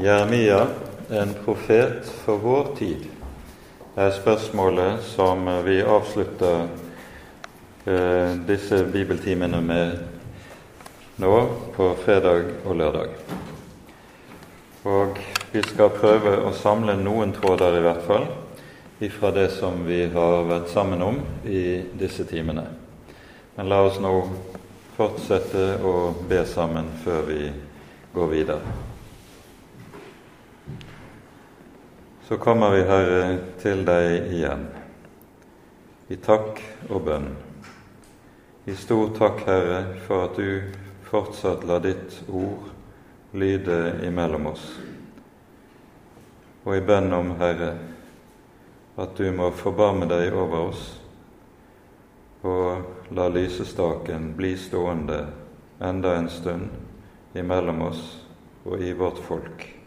Jeremia, en profet for vår tid, er spørsmålet som vi avslutter eh, disse bibeltimene med nå på fredag og lørdag. Og vi skal prøve å samle noen tråder, i hvert fall, ifra det som vi har vært sammen om i disse timene. Men la oss nå fortsette å be sammen før vi går videre. Så kommer vi, Herre, til deg igjen, i takk og bønn. I stor takk, Herre, for at du fortsatt lar ditt ord lyde imellom oss. Og i bønn om, Herre, at du må forbarme deg over oss og la lysestaken bli stående enda en stund imellom oss og i vårt folk.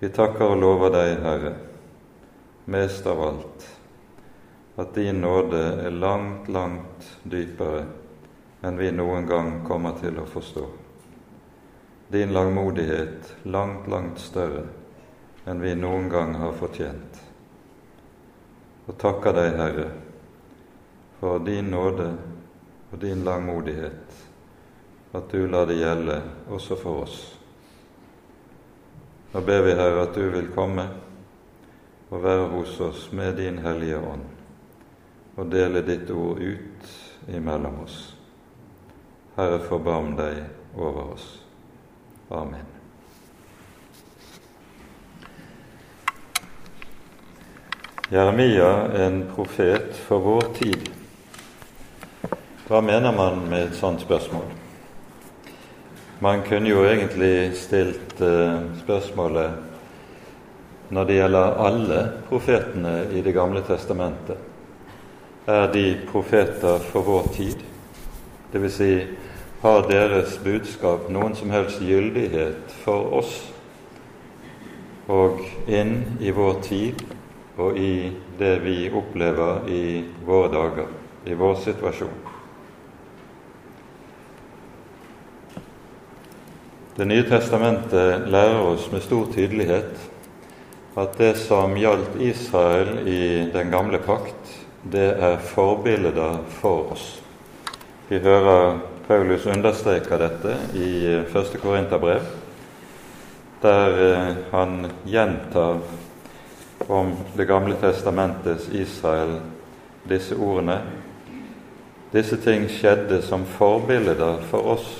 Vi takker og lover deg, Herre, mest av alt, at din nåde er langt, langt dypere enn vi noen gang kommer til å forstå. Din langmodighet langt, langt større enn vi noen gang har fortjent. Og takker deg, Herre, for din nåde og din langmodighet, at du lar det gjelde også for oss. Nå ber vi, Herre, at du vil komme og være hos oss med din Hellige Ånd og dele ditt ord ut imellom oss. Herre, forbarm deg over oss. Amen. Jeremia, en profet for vår tid. Hva mener man med et sånt spørsmål? Man kunne jo egentlig stilt uh, spørsmålet når det gjelder alle profetene i Det gamle testamentet. Er de profeter for vår tid? Dvs. Si, har deres budskap noen som helst gyldighet for oss og inn i vår tid og i det vi opplever i våre dager, i vår situasjon? Det nye testamentet lærer oss med stor tydelighet at det som gjaldt Israel i den gamle pakt, det er forbilder for oss. Vi hører Paulus understreke dette i første Korinterbrev, der eh, han gjentar om Det gamle testamentets Israel disse ordene. Disse ting skjedde som forbilder for oss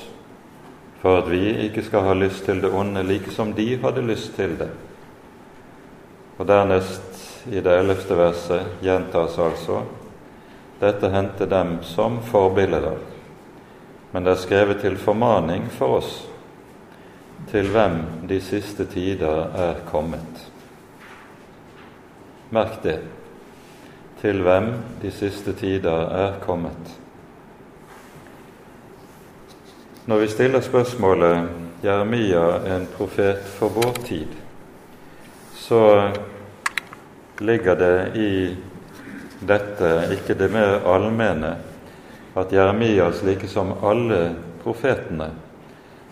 for at vi ikke skal ha lyst til det onde like som de hadde lyst til det. Og dernest, i det ellevte verset, gjentas altså dette hendte dem som forbilder, men det er skrevet til formaning for oss, til hvem de siste tider er kommet. Merk det. Til hvem de siste tider er kommet. Når vi stiller spørsmålet Jeremia en profet for vår tid, så ligger det i dette ikke det mer allmenne at Jeremia, like som alle profetene,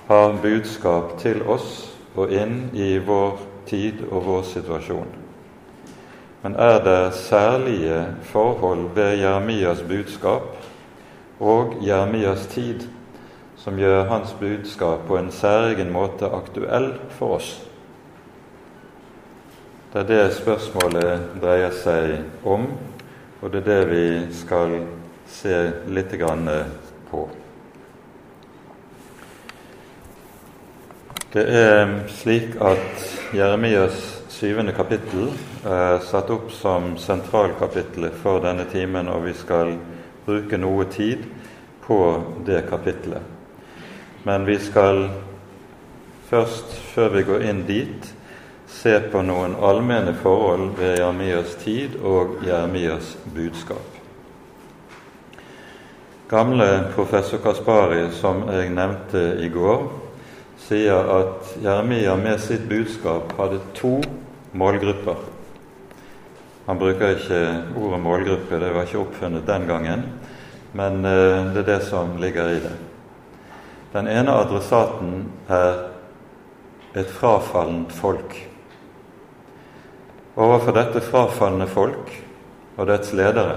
har budskap til oss og inn i vår tid og vår situasjon. Men er det særlige forhold ved Jeremias budskap og Jeremias tid som gjør hans budskap på en særegen måte aktuell for oss. Det er det spørsmålet dreier seg om, og det er det vi skal se litt på. Det er slik at Jeremias syvende kapittel er satt opp som sentralkapittelet for denne timen, og vi skal bruke noe tid på det kapittelet. Men vi skal først, før vi går inn dit, se på noen allmenne forhold ved Jeremias tid og Jeremias budskap. Gamle professor Kaspari, som jeg nevnte i går, sier at Jeremia med sitt budskap hadde to målgrupper. Han bruker ikke ordet målgruppe, det var ikke oppfunnet den gangen, men eh, det er det som ligger i det. Den ene adressaten er et frafallent folk. Overfor dette frafalne folk og dets ledere,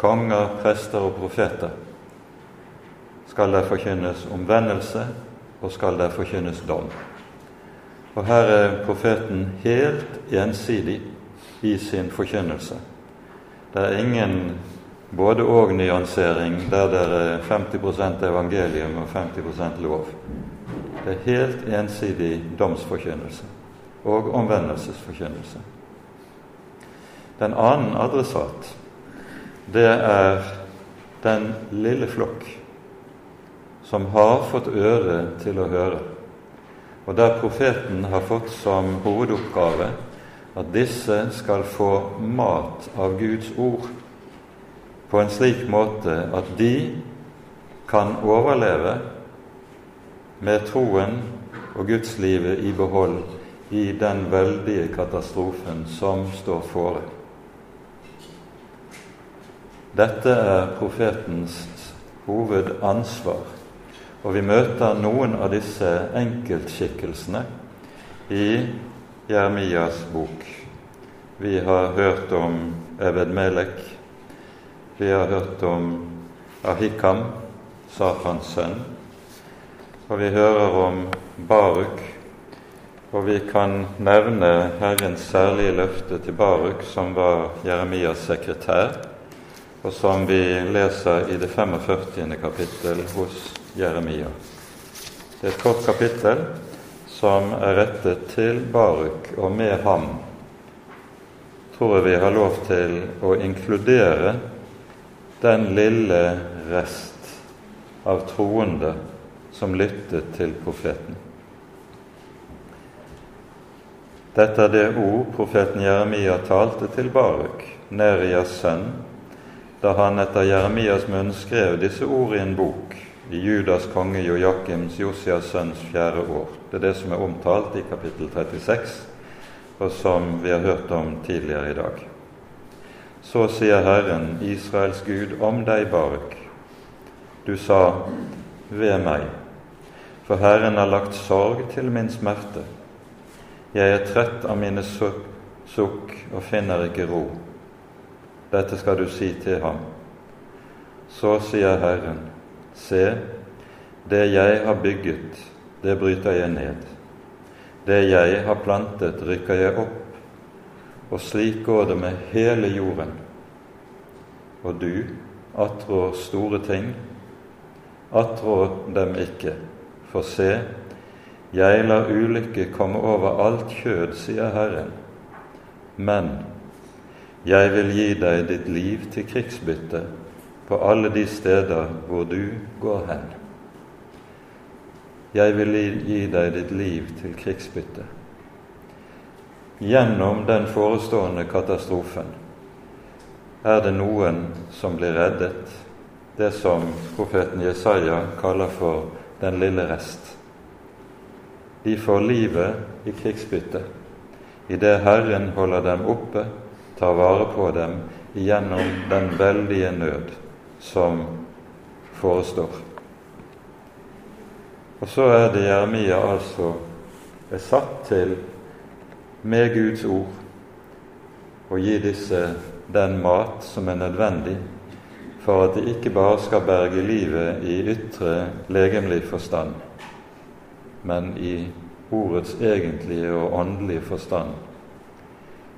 konger, prester og profeter, skal det forkynnes omvendelse og skal det forkynnes dom. Og her er profeten helt ensidig i sin forkynnelse. Det er ingen både og-nyansering der det er 50% evangelium og 50% lov. Det er helt ensidig domsforkynnelse og omvendelsesforkynnelse. Den annen adressat, det er den lille flokk som har fått øre til å høre, og der profeten har fått som hovedoppgave at disse skal få mat av Guds ord på en slik måte at de kan overleve med troen og gudslivet i behold i den veldige katastrofen som står fore. Dette er profetens hovedansvar og vi møter noen av disse enkeltskikkelsene i Jeremias bok. Vi har hørt om Eved Melek. Vi har hørt om Ahikam, Safans sønn. Og vi hører om Baruk. Og vi kan nevne Herrens særlige løfte til Baruk, som var Jeremias sekretær, og som vi leser i det 45. kapittel hos Jeremia. Det er et kort kapittel som er rettet til Baruk, og med ham tror jeg vi har lov til å inkludere den lille rest av troende som lyttet til profeten. Dette er det ord profeten Jeremia talte til Baruk, Nerias sønn, da han etter Jeremias munn skrev disse ord i en bok i Judas konge Joakims Josias sønns fjerde år. Det er det som er omtalt i kapittel 36, og som vi har hørt om tidligere i dag. Så sier Herren, Israels Gud, om deg, Baruk. Du sa, ved meg, for Herren har lagt sorg til min smerte. Jeg er trett av mine sukk og finner ikke ro. Dette skal du si til ham. Så sier Herren, Se, det jeg har bygget, det bryter jeg ned. Det jeg har plantet, rykker jeg opp, og slik går det med hele jorden. Og du attrår store ting, attrår dem ikke, for se, jeg lar ulykke komme over alt kjød, sier Herren. Men jeg vil gi deg ditt liv til krigsbytte på alle de steder hvor du går hen. Jeg vil gi deg ditt liv til krigsbytte. Gjennom den forestående katastrofen er det noen som blir reddet, det som profeten Jesaja kaller for den lille rest. De får livet i krigsbytte idet Herren holder dem oppe, tar vare på dem gjennom den veldige nød som forestår. Og så er det Jeremia altså er satt til, med Guds ord, og gi disse den mat som er nødvendig for at de ikke bare skal berge livet i ytre legemlig forstand, men i ordets egentlige og åndelige forstand,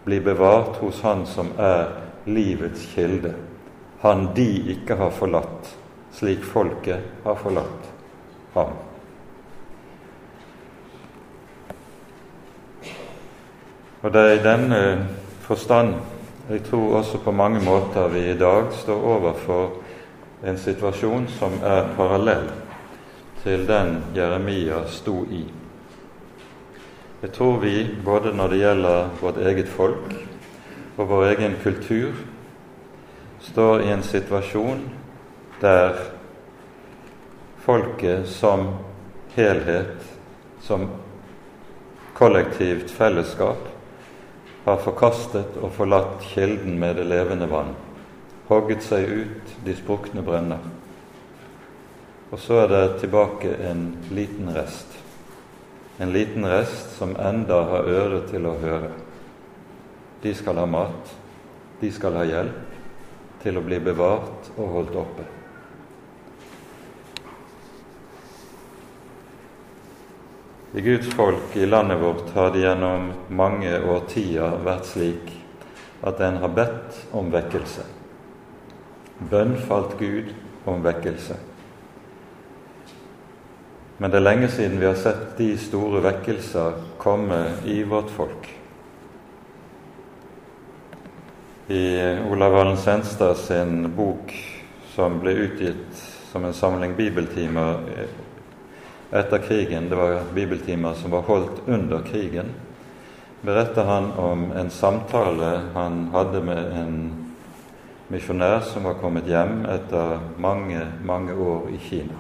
bli bevart hos Han som er livets kilde han de ikke har forlatt, slik folket har forlatt ham. Og det er i denne forstand jeg tror også på mange måter vi i dag står overfor en situasjon som er parallell til den Jeremia sto i. Jeg tror vi, både når det gjelder vårt eget folk og vår egen kultur, står i en situasjon der folket som helhet, som kollektivt fellesskap, har forkastet og forlatt kilden med det levende vann, hogget seg ut de sprukne brønner. Og så er det tilbake en liten rest, en liten rest som enda har øre til å høre. De skal ha mat, de skal ha hjelp til å bli bevart og holdt oppe. Guds folk i landet vårt har det gjennom mange årtier vært slik at en har bedt om vekkelse. Bønn falt Gud om vekkelse. Men det er lenge siden vi har sett de store vekkelser komme i vårt folk. I Olav Allen Senstad sin bok, som ble utgitt som en samling bibeltimer etter krigen, det var bibeltimer som var holdt under krigen, beretter han om en samtale han hadde med en misjonær som var kommet hjem etter mange, mange år i Kina.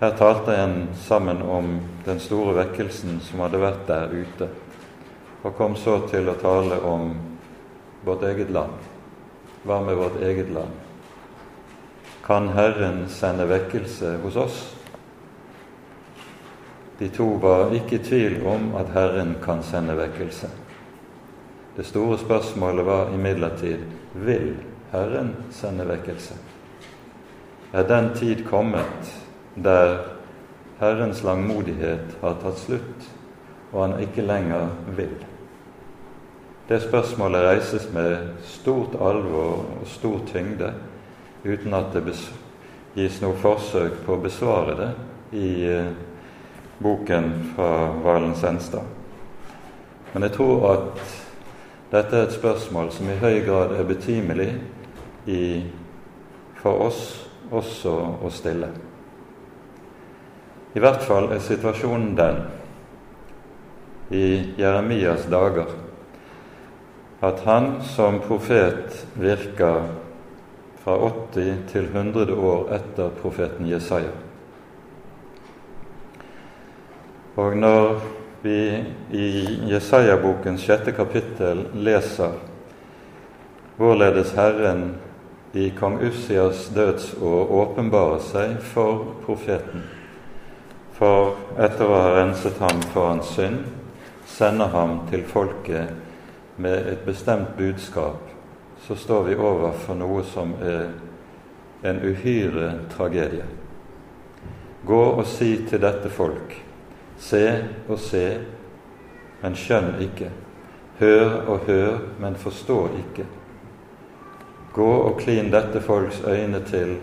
Her talte en sammen om den store vekkelsen som hadde vært der ute, og kom så til å tale om vårt eget land. Hva med vårt eget land? Kan Herren sende vekkelse hos oss? De to var ikke i tvil om at Herren kan sende vekkelse. Det store spørsmålet var imidlertid vil Herren sende vekkelse. Er den tid kommet der Herrens langmodighet har tatt slutt, og han ikke lenger vil. Det spørsmålet reises med stort alvor og stor tyngde, uten at det gis noe forsøk på å besvare det i eh, boken fra Valen Senstad. Men jeg tror at dette er et spørsmål som i høy grad er betimelig i, for oss også å stille. I hvert fall er situasjonen den i Jeremias dager at han som profet virker fra 80 til 100 år etter profeten Jesaja. Og når vi i Jesaja-bokens sjette kapittel leser hvorledes Herren i kong Ussias dødsår åpenbarer seg for profeten, for etter å ha renset ham for hans synd, sender ham til folket med et bestemt budskap, så står vi overfor noe som er en uhyre tragedie. Gå og si til dette folk, se og se, men skjønn ikke. Hør og hør, men forstå ikke. Gå og klin dette folks øyne til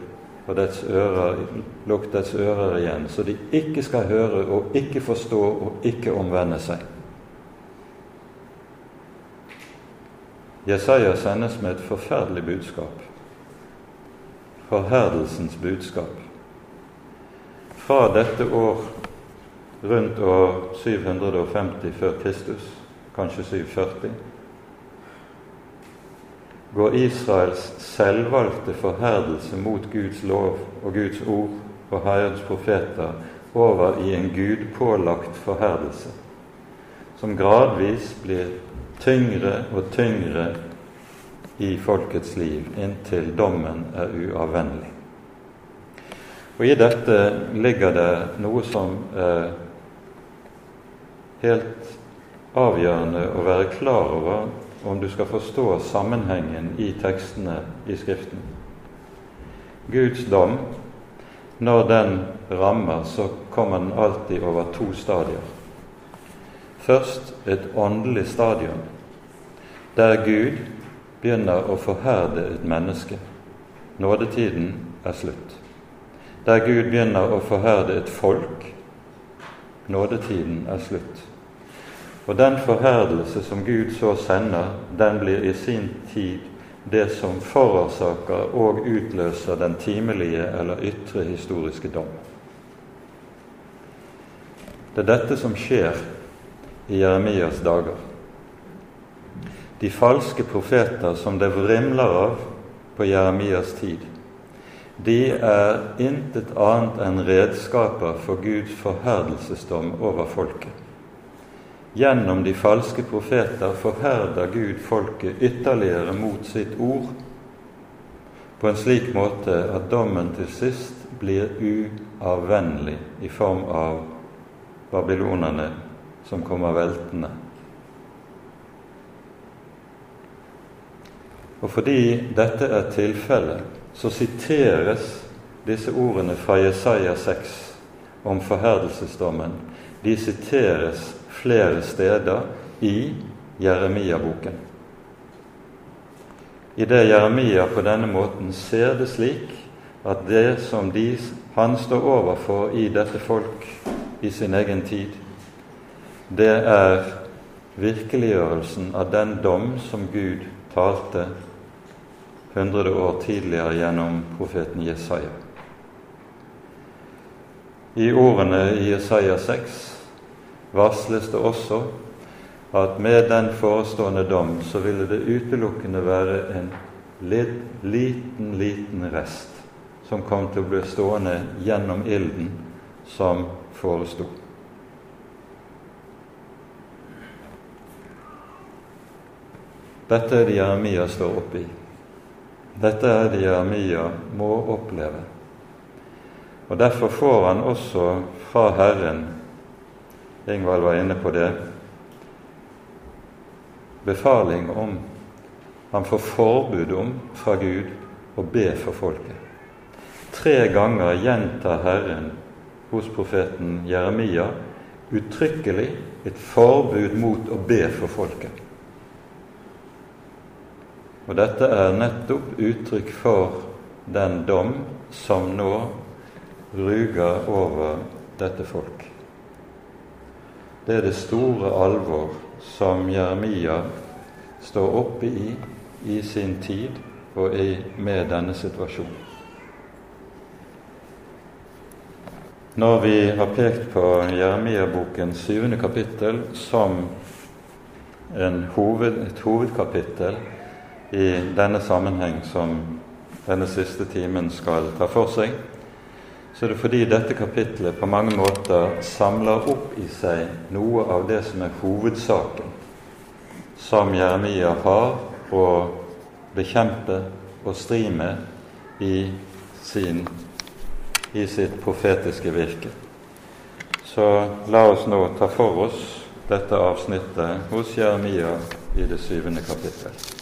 og dets ører, lukk dets ører igjen, så de ikke skal høre og ikke forstå og ikke omvende seg. Jesaja sendes med et forferdelig budskap. Forherdelsens budskap. Fra dette år rundt år 750 før Kristus, kanskje 740, går Israels selvvalgte forherdelse mot Guds lov og Guds ord og Herrens profeter over i en gudpålagt forherdelse, som gradvis blir tyngre og tyngre i folkets liv inntil dommen er uavvendelig. Og I dette ligger det noe som er helt avgjørende å være klar over om du skal forstå sammenhengen i tekstene i Skriften. Guds dom, når den rammer, så kommer den alltid over to stadier. Først et åndelig stadium, der Gud begynner å forherde et menneske. Nådetiden er slutt. Der Gud begynner å forherde et folk. Nådetiden er slutt. Og den forherdelse som Gud så sender, den blir i sin tid det som forårsaker og utløser den timelige eller ytre historiske dom. Det er dette som skjer i Jeremias dager. De falske profeter som det vrimler av på Jeremias tid, de er intet annet enn redskaper for Guds forherdelsesdom over folket. Gjennom de falske profeter forherder Gud folket ytterligere mot sitt ord på en slik måte at dommen til sist blir uavvennlig i form av babylonerne som kommer veltende. Og fordi dette er tilfellet, så siteres disse ordene fra Jesaja 6 om forherdelsesdommen. De siteres flere steder i Jeremia-boken. I det Jeremia på denne måten ser det slik at det som de, han står overfor i dette folk i sin egen tid, det er virkeliggjørelsen av den dom som Gud talte hundre år tidligere gjennom profeten Jesaja. I ordene i Jesaja 6 varsles det også at med den forestående dom så ville det utelukkende være en liten, liten rest som kom til å bli stående gjennom ilden som foresto. Dette er det Jeremia står oppe i. Dette er det Jeremia må oppleve. Og Derfor får han også fra Herren Ingvald var inne på det befaling om Han får forbud om fra Gud å be for folket. Tre ganger gjentar Herren hos profeten Jeremia uttrykkelig et forbud mot å be for folket. Og dette er nettopp uttrykk for den dom som nå ruger over dette folk. Det er det store alvor som Jeremia står oppe i i sin tid og i, med denne situasjonen. Når vi har pekt på Jeremia-bokens syvende kapittel som hoved, et hovedkapittel i denne sammenheng som denne siste timen skal ta for seg, så er det fordi dette kapitlet på mange måter samler opp i seg noe av det som er hovedsaken som Jeremia har å bekjempe og stri med i, sin, i sitt profetiske virke. Så la oss nå ta for oss dette avsnittet hos Jeremia i det syvende kapittel.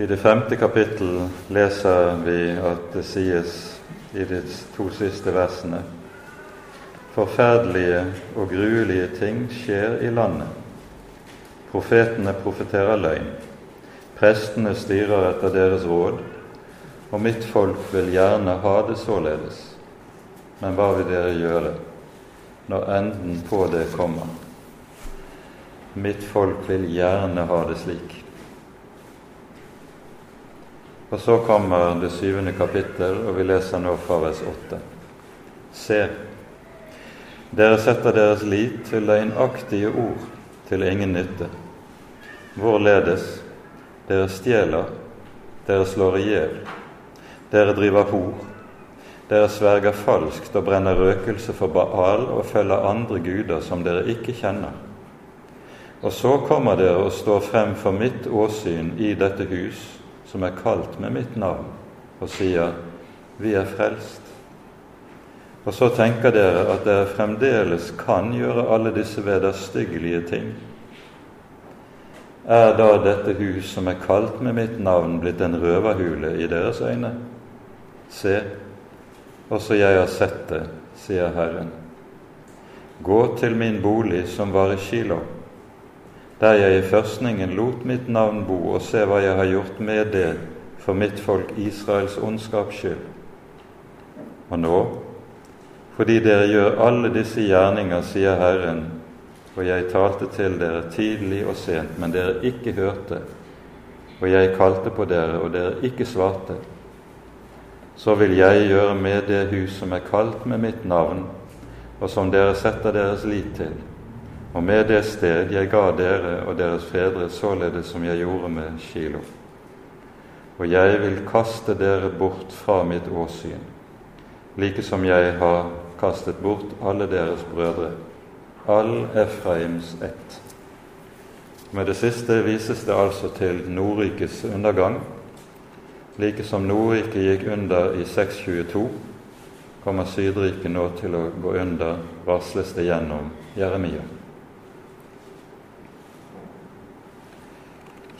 I det femte kapittel leser vi at det sies i de to siste versene Forferdelige og gruelige ting skjer i landet. Profetene profeterer løgn. Prestene styrer etter deres råd, og mitt folk vil gjerne ha det således. Men hva vil dere gjøre når enden på det kommer? Mitt folk vil gjerne ha det slik. Og så kommer det syvende kapittel, og vi leser nå fra vers åtte. Se, dere setter deres lit til løgnaktige ord til ingen nytte. Hvorledes? Dere stjeler, dere slår i hjel, dere driver hor, dere sverger falskt og brenner røkelse for Baal og følger andre guder som dere ikke kjenner. Og så kommer dere og står frem for mitt åsyn i dette hus som er kalt med mitt navn, og sier 'Vi er frelst'. Og så tenker dere at dere fremdeles kan gjøre alle disse vederstyggelige ting. Er da dette hus som er kalt med mitt navn, blitt en røverhule i deres øyne? Se, også jeg har sett det, sier Herren. Gå til min bolig som var i Shiloh der jeg i førstningen lot mitt navn bo, og se hva jeg har gjort med det for mitt folk Israels ondskaps skyld. Og nå, fordi dere gjør alle disse gjerninger, sier Herren, og jeg talte til dere tidlig og sent, men dere ikke hørte, og jeg kalte på dere, og dere ikke svarte, så vil jeg gjøre med det hus som er kalt med mitt navn, og som dere setter deres lit til og med det sted jeg ga dere og deres fedre, således som jeg gjorde med Kilo. Og jeg vil kaste dere bort fra mitt åsyn, like som jeg har kastet bort alle deres brødre, all Efraims ett. Med det siste vises det altså til Nordrikes undergang, like som Nordriket gikk under i 622, kommer Sydriket nå til å gå under, varsles det gjennom Jeremia.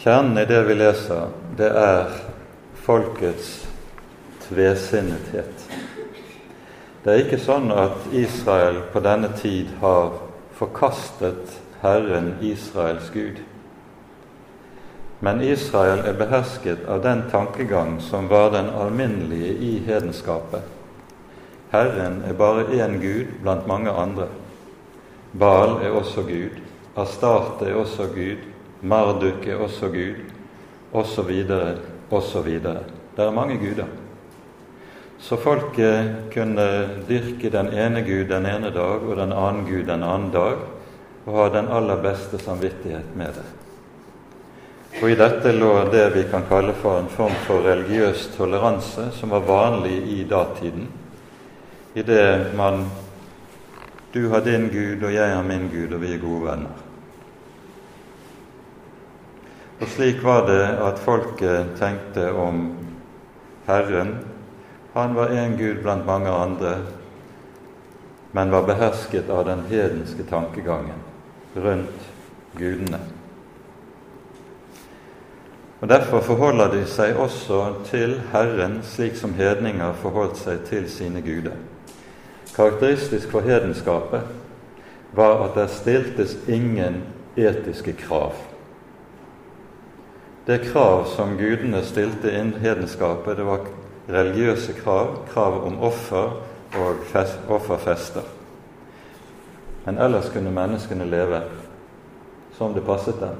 Kjernen i det vi leser, det er folkets tvesinnethet. Det er ikke sånn at Israel på denne tid har forkastet Herren Israels Gud. Men Israel er behersket av den tankegang som var den alminnelige i hedenskapet. Herren er bare én Gud blant mange andre. Baal er også Gud. Astarte er også Gud. Marduk er også Gud, osv., osv. Det er mange guder. Så folket kunne dyrke den ene Gud den ene dag og den annen Gud den annen dag, og ha den aller beste samvittighet med det. Og I dette lå det vi kan kalle for en form for religiøs toleranse, som var vanlig i datiden. I det man Du har din Gud, og jeg har min Gud, og vi er gode venner. Og slik var det at folket tenkte om Herren. Han var én Gud blant mange andre, men var behersket av den hedenske tankegangen rundt gudene. Og Derfor forholder de seg også til Herren slik som hedninger forholdt seg til sine guder. Karakteristisk for hedenskapet var at det stiltes ingen etiske krav. Det krav som gudene stilte inn hedenskapet, det var religiøse krav, krav om offer og fest, offerfester. Men ellers kunne menneskene leve som det passet dem.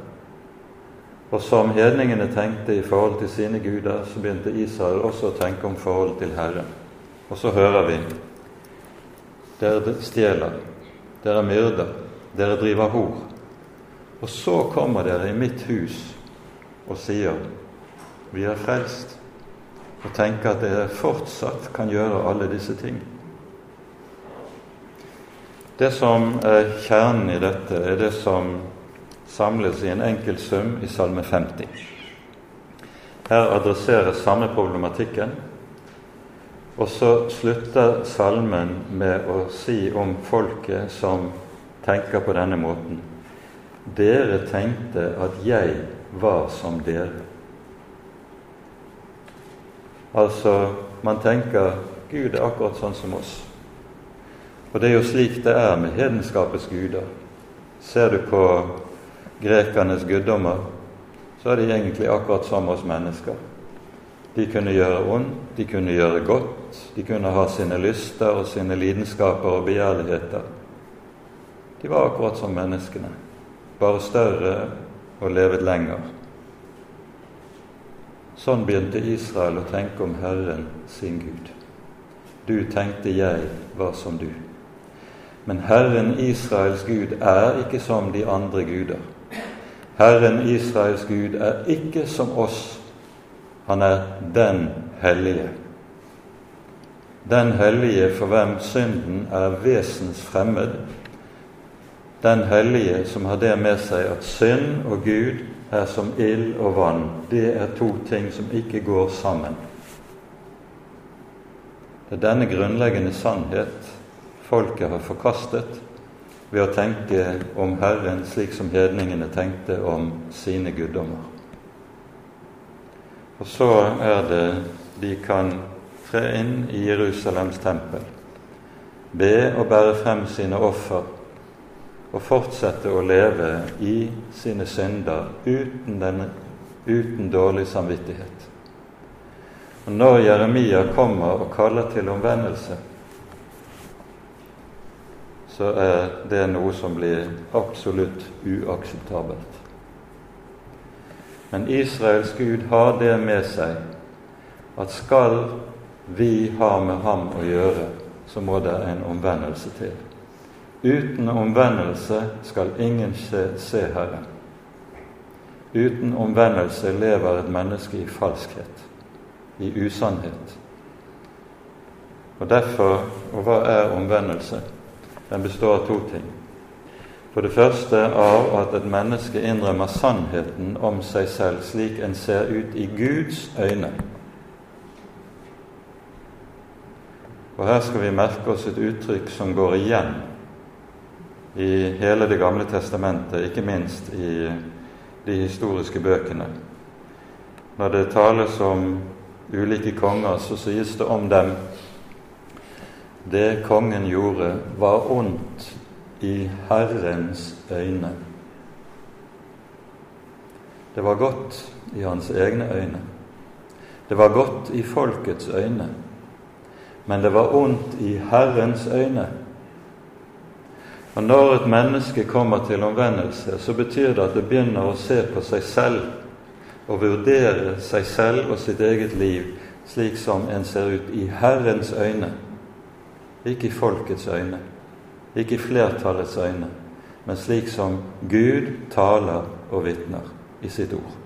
Og som hedningene tenkte i forhold til sine guder, så begynte Israel også å tenke om forholdet til Herren. Og så hører vi dere stjeler, dere myrder, dere driver hor. Og så kommer dere i mitt hus og sier vi er frelst, og tenker at dere fortsatt kan gjøre alle disse ting. Det som er kjernen i dette, er det som samles i en enkel sum i Salme 50. Her adresseres samme problematikken, og så slutter salmen med å si om folket som tenker på denne måten. Dere tenkte at jeg var som dere. Altså, man tenker Gud er akkurat sånn som oss. Og det er jo slik det er med hedenskapets guder. Ser du på grekernes guddommer, så er de egentlig akkurat som oss mennesker. De kunne gjøre ondt, de kunne gjøre godt, de kunne ha sine lyster og sine lidenskaper og begjærligheter. De var akkurat som menneskene, bare større og levet lenger. Sånn begynte Israel å tenke om Herren sin Gud. Du tenkte jeg var som du. Men Herren Israels Gud er ikke som de andre guder. Herren Israels Gud er ikke som oss. Han er den hellige. Den hellige for hvem synden er vesens fremmed, den hellige som har det med seg at synd og Gud er som ild og vann. Det er to ting som ikke går sammen. Det er denne grunnleggende sannhet folket har forkastet ved å tenke om Herren slik som hedningene tenkte om sine guddommer. Og så er det de kan tre inn i Jerusalems tempel, be og bære frem sine offer og fortsette å leve i sine synder uten, denne, uten dårlig samvittighet. Og Når Jeremia kommer og kaller til omvendelse, så er det noe som blir absolutt uakseptabelt. Men Israels Gud har det med seg at skal vi ha med ham å gjøre, så må det en omvendelse til. Uten omvendelse skal ingen se, se Herren. Uten omvendelse lever et menneske i falskhet, i usannhet. Og derfor Og hva er omvendelse? Den består av to ting. For det første av at et menneske innrømmer sannheten om seg selv slik en ser ut i Guds øyne. Og her skal vi merke oss et uttrykk som går igjen i hele Det gamle testamentet, ikke minst i de historiske bøkene. Når det tales om ulike konger, så sies det om dem det kongen gjorde, var ondt i Herrens øyne. Det var godt i hans egne øyne. Det var godt i folkets øyne, men det var ondt i Herrens øyne. Og Når et menneske kommer til omvendelse, så betyr det at det begynner å se på seg selv og vurdere seg selv og sitt eget liv slik som en ser ut i Herrens øyne, ikke i folkets øyne, ikke i flertallets øyne, men slik som Gud taler og vitner i sitt ord.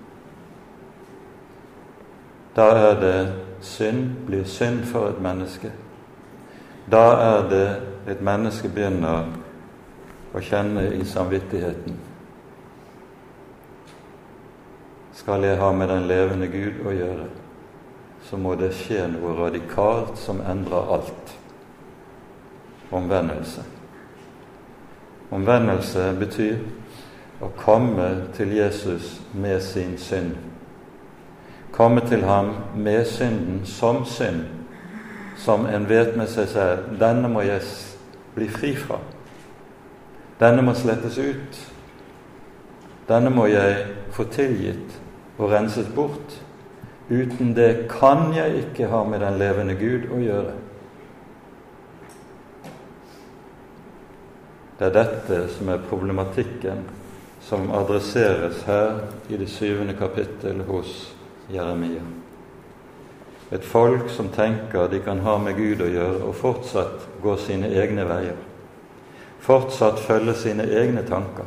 Da er det synd blir synd for et menneske. Da er det et menneske begynner å kjenne i samvittigheten Skal jeg ha med den levende Gud å gjøre, så må det skje noe radikalt som endrer alt. Omvendelse. Omvendelse betyr å komme til Jesus med sin synd komme til ham med synden som synd, som en vet med seg selv denne må jeg bli fri fra. Denne må slettes ut. Denne må jeg få tilgitt og renset bort. Uten det kan jeg ikke ha med den levende Gud å gjøre. Det er dette som er problematikken som adresseres her i det syvende kapittel hos Jeremia. Et folk som tenker de kan ha med Gud å gjøre, og fortsatt gå sine egne veier. Fortsatt følge sine egne tanker.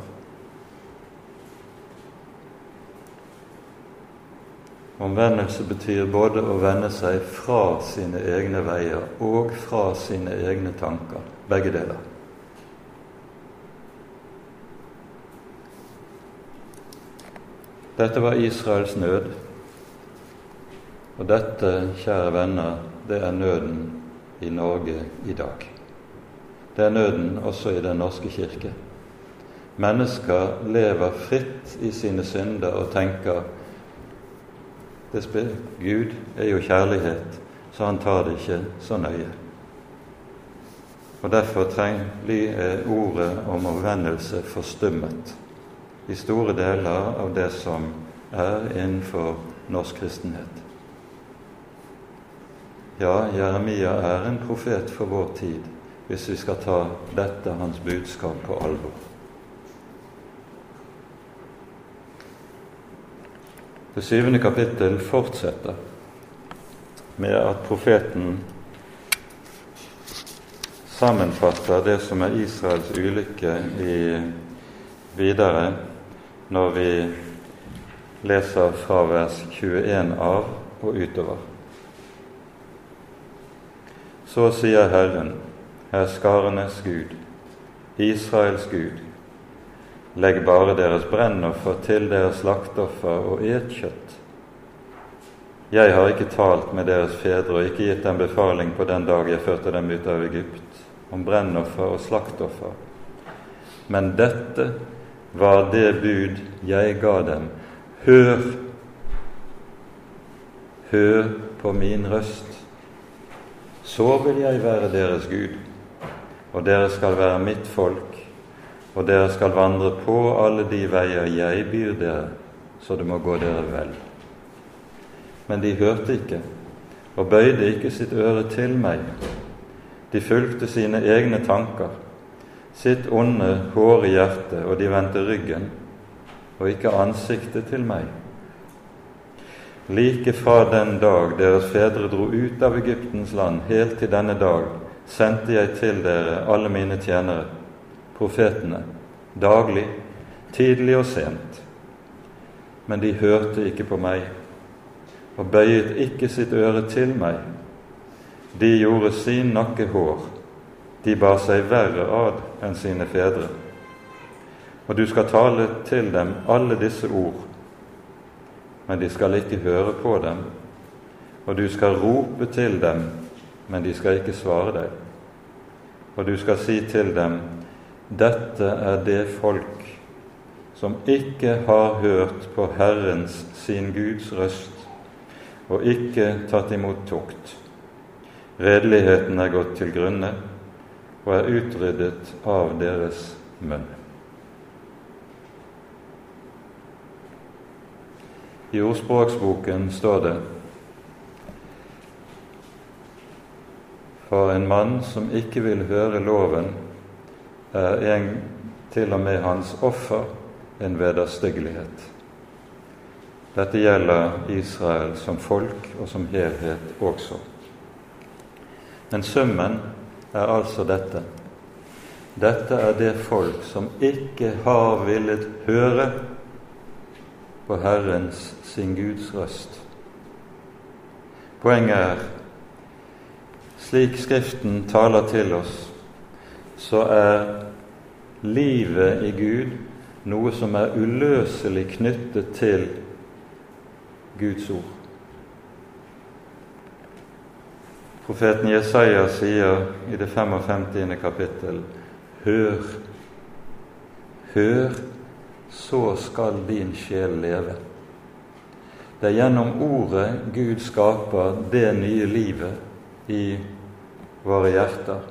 Omvendelse betyr både å vende seg fra sine egne veier og fra sine egne tanker. Begge deler. Dette var Israels nød. Og dette, kjære venner, det er nøden i Norge i dag. Det er nøden også i Den norske kirke. Mennesker lever fritt i sine synder og tenker Gud er jo kjærlighet, så han tar det ikke så nøye. Og Derfor blir ordet om omvendelse forstummet i store deler av det som er innenfor norsk kristenhet. Ja, Jeremia er en profet for vår tid, hvis vi skal ta dette hans budskap på alvor. Det syvende kapittel fortsetter med at profeten sammenfatter det som er Israels ulykke i videre, når vi leser fra vers 21 av og utover. Så sier Herren, herskarenes Gud, Israels Gud, legg bare deres brennoffer til deres slaktoffer og et kjøtt. Jeg har ikke talt med deres fedre og ikke gitt dem befaling på den dag jeg førte dem ut av Egypt, om brennoffer og slaktoffer. Men dette var det bud jeg ga dem. Hør! Hør på min røst. Så vil jeg være deres Gud, og dere skal være mitt folk, og dere skal vandre på alle de veier jeg byr dere, så det må gå dere vel. Men de hørte ikke og bøyde ikke sitt øre til meg. De fulgte sine egne tanker, sitt onde, hårde hjerte, og de vendte ryggen og ikke ansiktet til meg. Like fra den dag deres fedre dro ut av Egyptens land, helt til denne dag, sendte jeg til dere alle mine tjenere, profetene, daglig, tidlig og sent. Men de hørte ikke på meg og bøyet ikke sitt øre til meg. De gjorde sin nakke hår, de bar seg verre ad enn sine fedre. Og du skal tale til dem alle disse ord men de skal ikke høre på dem. Og du skal rope til dem men de skal ikke svare deg. Og du skal si til dem, dette er det folk som ikke har hørt på Herrens, sin Guds røst, og ikke tatt imot tukt. Redeligheten er gått til grunne og er utryddet av deres munn. I ordspråksboken står det For en mann som ikke vil høre loven, er en, til og med hans offer en vederstyggelighet. Dette gjelder Israel som folk og som helhet også. Men summen er altså dette. Dette er det folk som ikke har villet høre på Herrens, sin Guds røst. Poenget er slik Skriften taler til oss, så er livet i Gud noe som er uløselig knyttet til Guds ord. Profeten Jesaja sier i det 55. kapittel Hør, hør, så skal din sjel leve. Det er gjennom ordet Gud skaper det nye livet i våre hjerter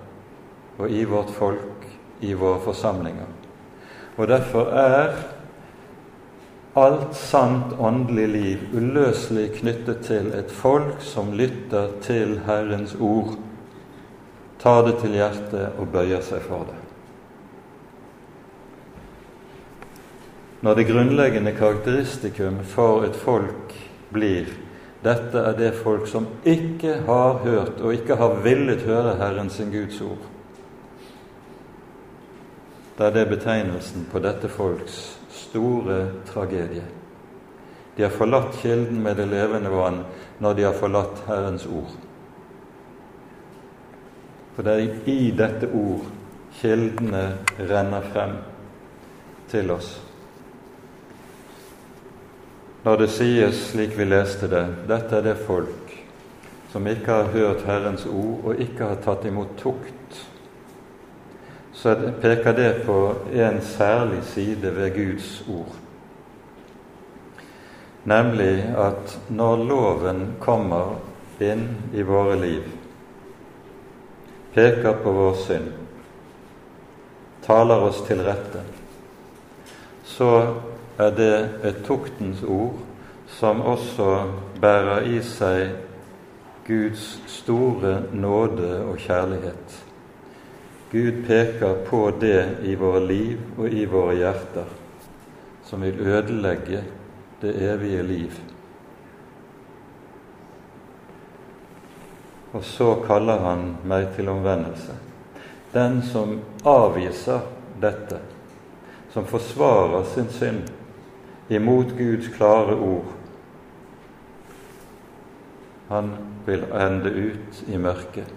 og i vårt folk, i våre forsamlinger. Og derfor er alt sant åndelig liv uløselig knyttet til et folk som lytter til Herrens ord, tar det til hjertet og bøyer seg for det. Når det grunnleggende karakteristikum for et folk blir dette er det folk som ikke har hørt og ikke har villet høre Herren sin Guds ord. Det er det betegnelsen på dette folks store tragedie. De har forlatt kilden med det levende vann når de har forlatt Herrens ord. For det er i dette ord kildene renner frem til oss. Når det sies slik vi leste det, dette er det folk som ikke har hørt Herrens ord og ikke har tatt imot tukt så peker det på en særlig side ved Guds ord. Nemlig at når loven kommer inn i våre liv, peker på vår synd, taler oss til rette, så er det et tuktens ord som også bærer i seg Guds store nåde og kjærlighet. Gud peker på det i våre liv og i våre hjerter som vil ødelegge det evige liv. Og så kaller han meg til omvendelse. Den som avviser dette, som forsvarer sin synd imot Guds klare ord, han vil ende ut i mørket.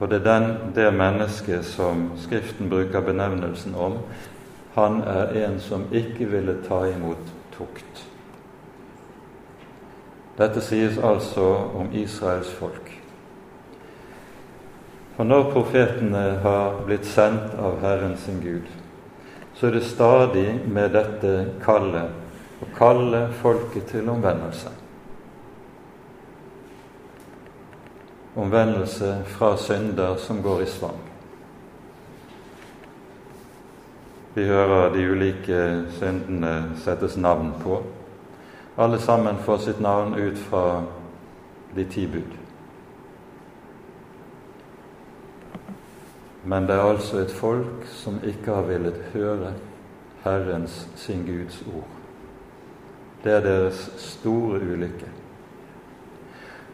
Og det er den, det mennesket som Skriften bruker benevnelsen om. Han er en som ikke ville ta imot tukt. Dette sies altså om Israels folk. For når profetene har blitt sendt av Herren sin Gud, så er det stadig med dette kallet å kalle folket til omvendelse. omvendelse fra synder som går i svang. Vi hører de ulike syndene settes navn på. Alle sammen får sitt navn ut fra de ti bud. Men det er altså et folk som ikke har villet høre Herrens, sin Guds ord. Det er deres store ulykke.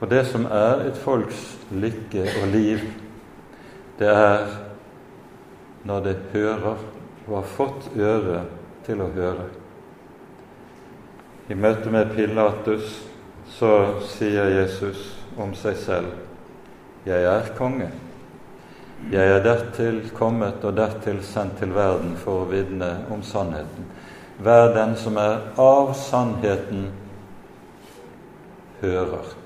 Og det som er et folks lykke og liv, det er når det hører og har fått øre til å høre. I møte med Pilatus så sier Jesus om seg selv 'Jeg er konge'. Jeg er dertil kommet og dertil sendt til verden for å vitne om sannheten. Hver den som er av sannheten, hører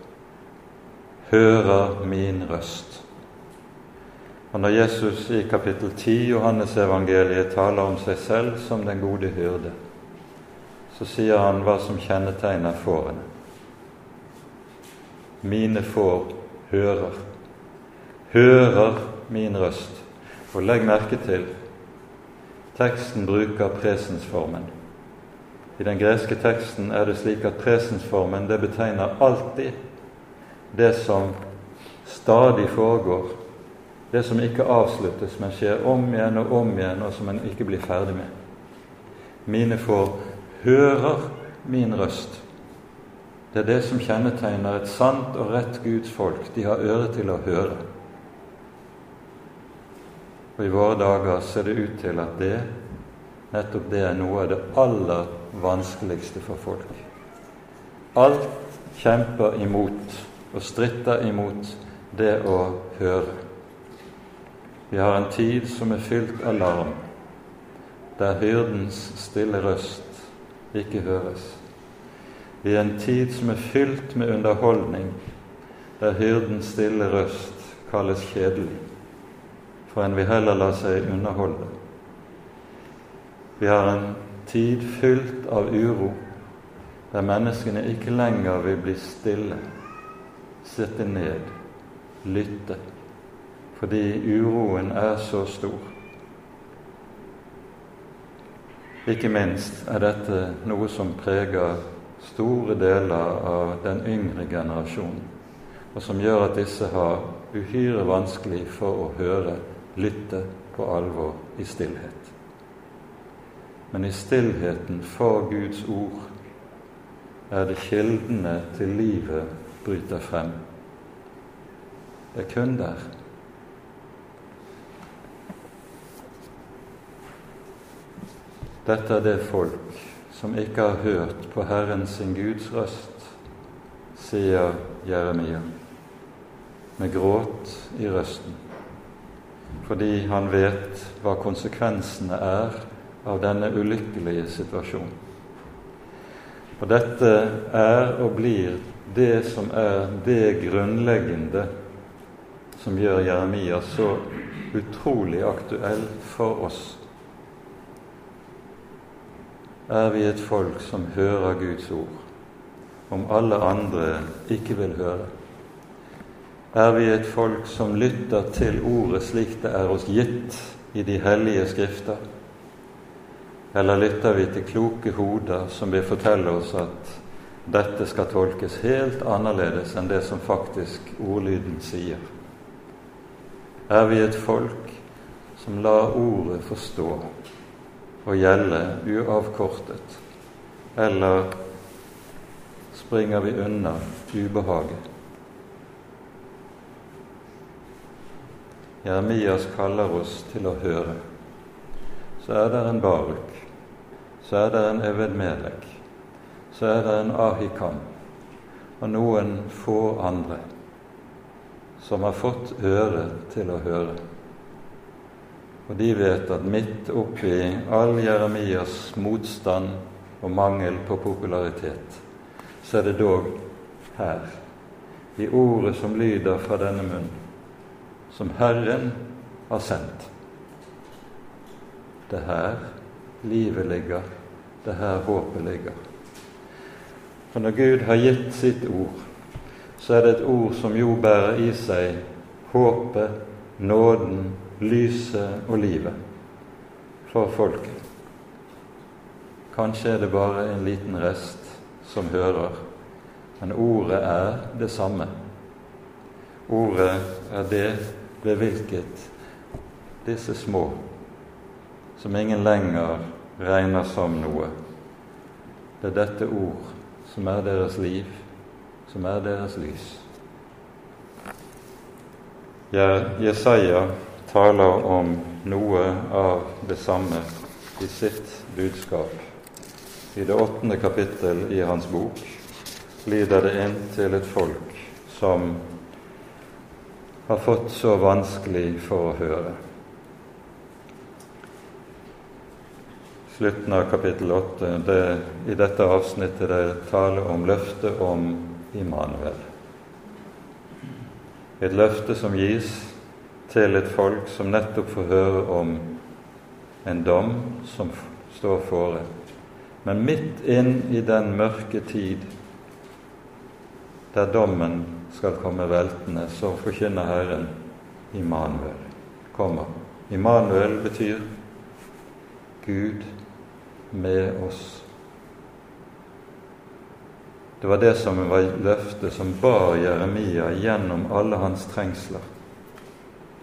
hører min røst. Og når Jesus i kapittel 10 Johannes-evangeliet taler om seg selv som den gode hyrde, så sier han hva som kjennetegner fårene. Mine får hører. Hører min røst. Og legg merke til teksten bruker presensformen. I den greske teksten er det slik at presensformen det betegner alltid det som stadig foregår, det som ikke avsluttes, men skjer om igjen og om igjen, og som en ikke blir ferdig med. Mine får hører min røst. Det er det som kjennetegner et sant og rett Guds folk. De har øre til å høre. Og i våre dager ser det ut til at det, nettopp det er noe av det aller vanskeligste for folk. Alt kjemper imot og stritter imot det å høre. Vi har en tid som er fylt av larm, der hyrdens stille røst ikke høres. Vi er en tid som er fylt med underholdning, der hyrdens stille røst kalles kjedelig, for en vil heller la seg underholde. Vi har en tid fylt av uro, der menneskene ikke lenger vil bli stille, sitte ned, lytte, fordi uroen er så stor. Ikke minst er dette noe som preger store deler av den yngre generasjonen, og som gjør at disse har uhyre vanskelig for å høre, lytte på alvor i stillhet. Men i stillheten for Guds ord er det kildene til livet bryter frem. Det er kun der. Dette er det folk som ikke har hørt på Herren sin Guds røst, sier Jeremia, med gråt i røsten, fordi han vet hva konsekvensene er av denne ulykkelige situasjonen. Og dette er og blir det som er det grunnleggende som gjør Jeremia så utrolig aktuell for oss er vi et folk som hører Guds ord, om alle andre ikke vil høre? Er vi et folk som lytter til ordet slik det er oss gitt i de hellige skrifter? Eller lytter vi til kloke hoder som vil fortelle oss at dette skal tolkes helt annerledes enn det som faktisk ordlyden sier? Er vi et folk som lar ordet forstå og gjelde uavkortet, eller springer vi unna ubehaget? Jeremias kaller oss til å høre. Så er det en Baruk, så er det en Eved Melek, så er det en Ahikam og noen få andre som har fått øre til å høre. Og de vet at midt oppi all Jeremias motstand og mangel på popularitet, så er det dog her, i ordet som lyder fra denne munn, som Herren har sendt. Det er her livet ligger, det er her håpet ligger. For når Gud har gitt sitt ord, så er det et ord som jo bærer i seg håpet, nåden, lyset og livet for folket. Kanskje er det bare en liten rest som hører, men ordet er det samme. Ordet er det ved hvilket disse små, som ingen lenger regner som noe, det er dette ord som er deres liv, som er deres lys. Jesaja taler om noe av det samme i sitt budskap. I det åttende kapittel i hans bok lider det inn til et folk som har fått så vanskelig for å høre. Slutten av kapittel åtte, i dette avsnittet det taler om løftet om Immanuel. Et løfte som gis til et folk som nettopp får høre om en dom som står fore. Men midt inn i den mørke tid der dommen skal komme veltende, så forkynner Herren Immanuel kommer. Immanuel betyr Gud med oss. Det var det som var løftet som bar Jeremia gjennom alle hans trengsler.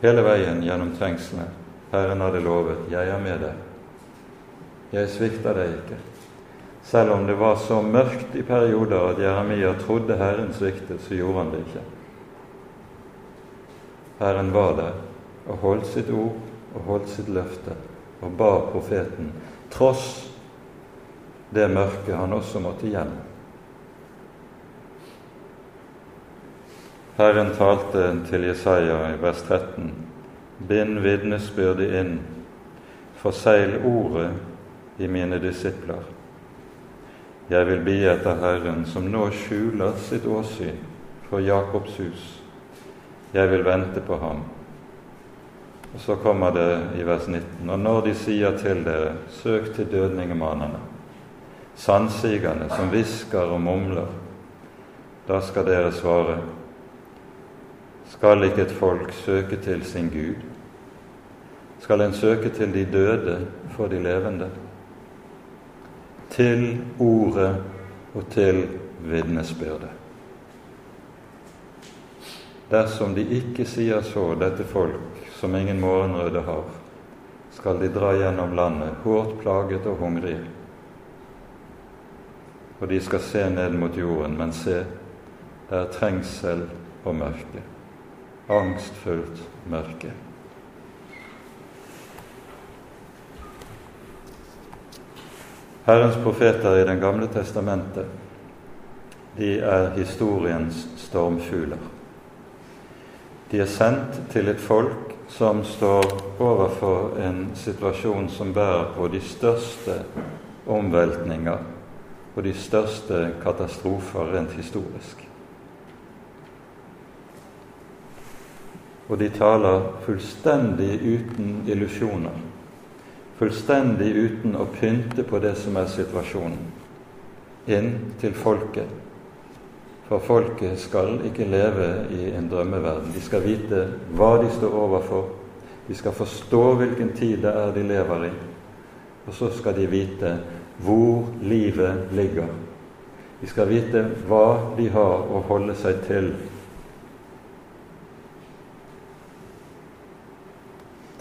Hele veien gjennom trengslene. Herren hadde lovet 'Jeg er med deg'. Jeg svikter deg ikke. Selv om det var så mørkt i perioder at Jeremia trodde Herren sviktet, så gjorde han det ikke. Herren var der og holdt sitt ord og holdt sitt løfte og ba profeten, tross det mørket han også måtte gjennom. Herren talte til Jesaja i vers 13.: Bind vitnesbyrdet inn, forsegl ordet i mine disipler. Jeg vil bi etter Herren, som nå skjuler sitt åsyn for Jakobs hus. Jeg vil vente på ham. Og Så kommer det i vers 19.: Og når de sier til dere, søk til dødningemannene, sannsigerne som hvisker og mumler, da skal dere svare:" Skal ikke et folk søke til sin Gud? Skal en søke til de døde for de levende? Til ordet og til vitnesbyrdet. Dersom de ikke sier så, dette folk som ingen morgenrøde har, skal de dra gjennom landet, hårdt plaget og hungrige. Og de skal se ned mot jorden, men se, det er trengsel og mørke angstfullt mørke. Herrens profeter i Den gamle testamentet, de er historiens stormfugler. De er sendt til et folk som står overfor en situasjon som bærer på de største omveltninger og de største katastrofer rent historisk. og de taler fullstendig uten illusjoner. Fullstendig uten å pynte på det som er situasjonen, inn til folket. For folket skal ikke leve i en drømmeverden. De skal vite hva de står overfor. De skal forstå hvilken tid det er de lever i. Og så skal de vite hvor livet ligger. De skal vite hva de har å holde seg til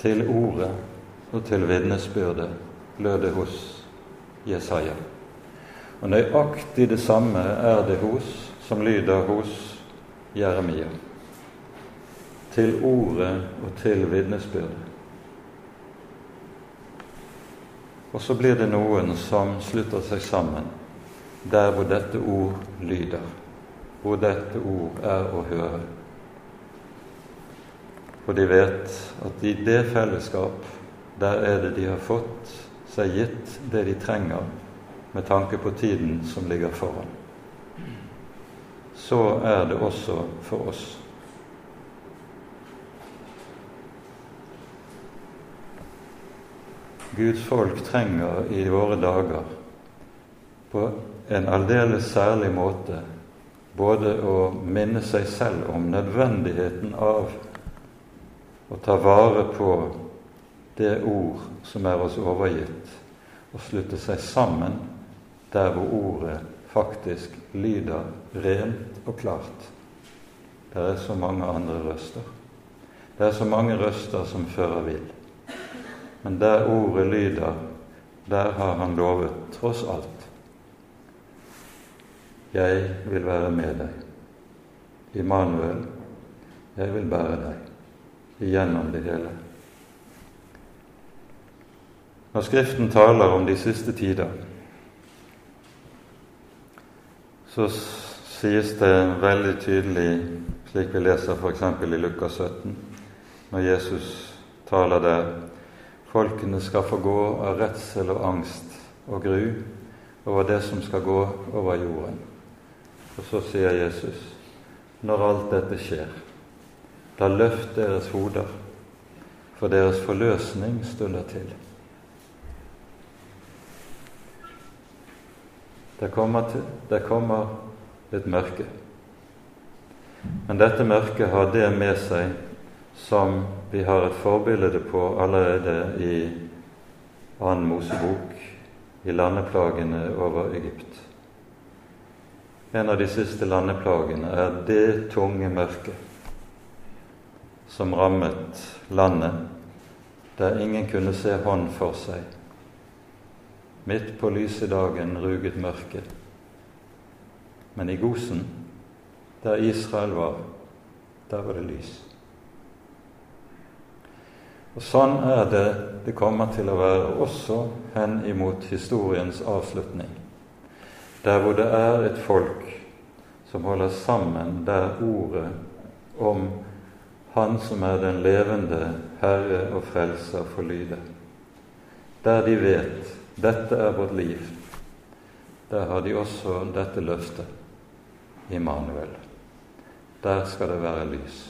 til ordet og til vitnesbyrdet, lød det hos Jesaja. Og nøyaktig det samme er det hos, som lyder hos Jeremia. Til ordet og til vitnesbyrdet. Og så blir det noen som slutter seg sammen der hvor dette ord lyder, hvor dette ord er å høre. For de vet at i det fellesskap, der er det de har fått seg gitt det de trenger med tanke på tiden som ligger foran. Så er det også for oss. Guds folk trenger i våre dager på en aldeles særlig måte både å minne seg selv om nødvendigheten av å ta vare på det ord som er oss overgitt, og slutte seg sammen der hvor ordet faktisk lyder rent og klart. Det er så mange andre røster. Det er så mange røster som fører vill. Men der ordet lyder, der har han lovet, tross alt, jeg vil være med deg. Immanuel, jeg vil bære deg igjennom det hele. Når Skriften taler om de siste tider, så sies det veldig tydelig, slik vi leser f.eks. i Lukas 17, når Jesus taler der Folkene skal få gå av redsel og angst og gru over det som skal gå over jorden. Og så sier Jesus, når alt dette skjer, da løft deres hoder, for deres forløsning stunder til. Det kommer, til, det kommer et mørke. Men dette mørket har det med seg som vi har et forbilde på allerede i annen Mosebok, i landeplagene over Egypt. En av de siste landeplagene er det tunge mørket som rammet landet, der ingen kunne se hånd for seg. Midt på lyse dagen ruget mørket. Men i Gosen der Israel var, der var det lys. Og Sånn er det det kommer til å være også hen imot historiens avslutning. Der hvor det er et folk som holder sammen, der ordet om Han som er den levende Herre og Frelser, får lyde. Der de vet dette er vårt liv, der har de også dette løftet, Immanuel. Der skal det være lys.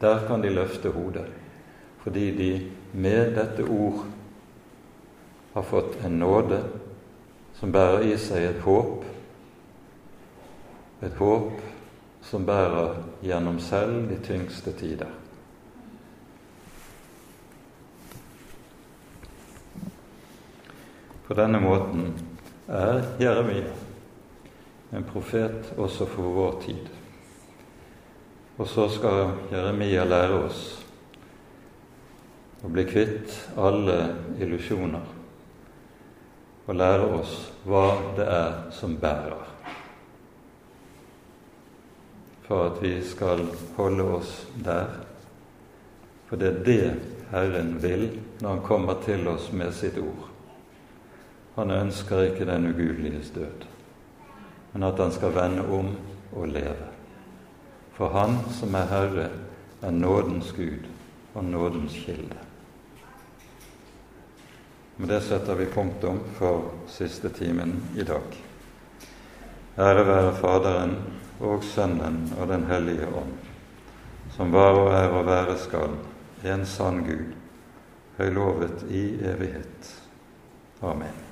Der kan de løfte hodet, fordi de med dette ord har fått en nåde som bærer i seg et håp, et håp som bærer gjennom selv de tyngste tider. På denne måten er Jeremia en profet også for vår tid. Og så skal Jeremia lære oss å bli kvitt alle illusjoner og lære oss hva det er som bærer, for at vi skal holde oss der. For det er det Herren vil når Han kommer til oss med sitt ord. Han ønsker ikke den ugudeliges død, men at han skal vende om og leve. For Han som er Herre, er nådens Gud og nådens kilde. Med det setter vi punktum for siste timen i dag. Ære være Faderen og Sønnen og Den hellige ånd, som var og er og være skal, en sann Gud, høylovet i evighet. Amen.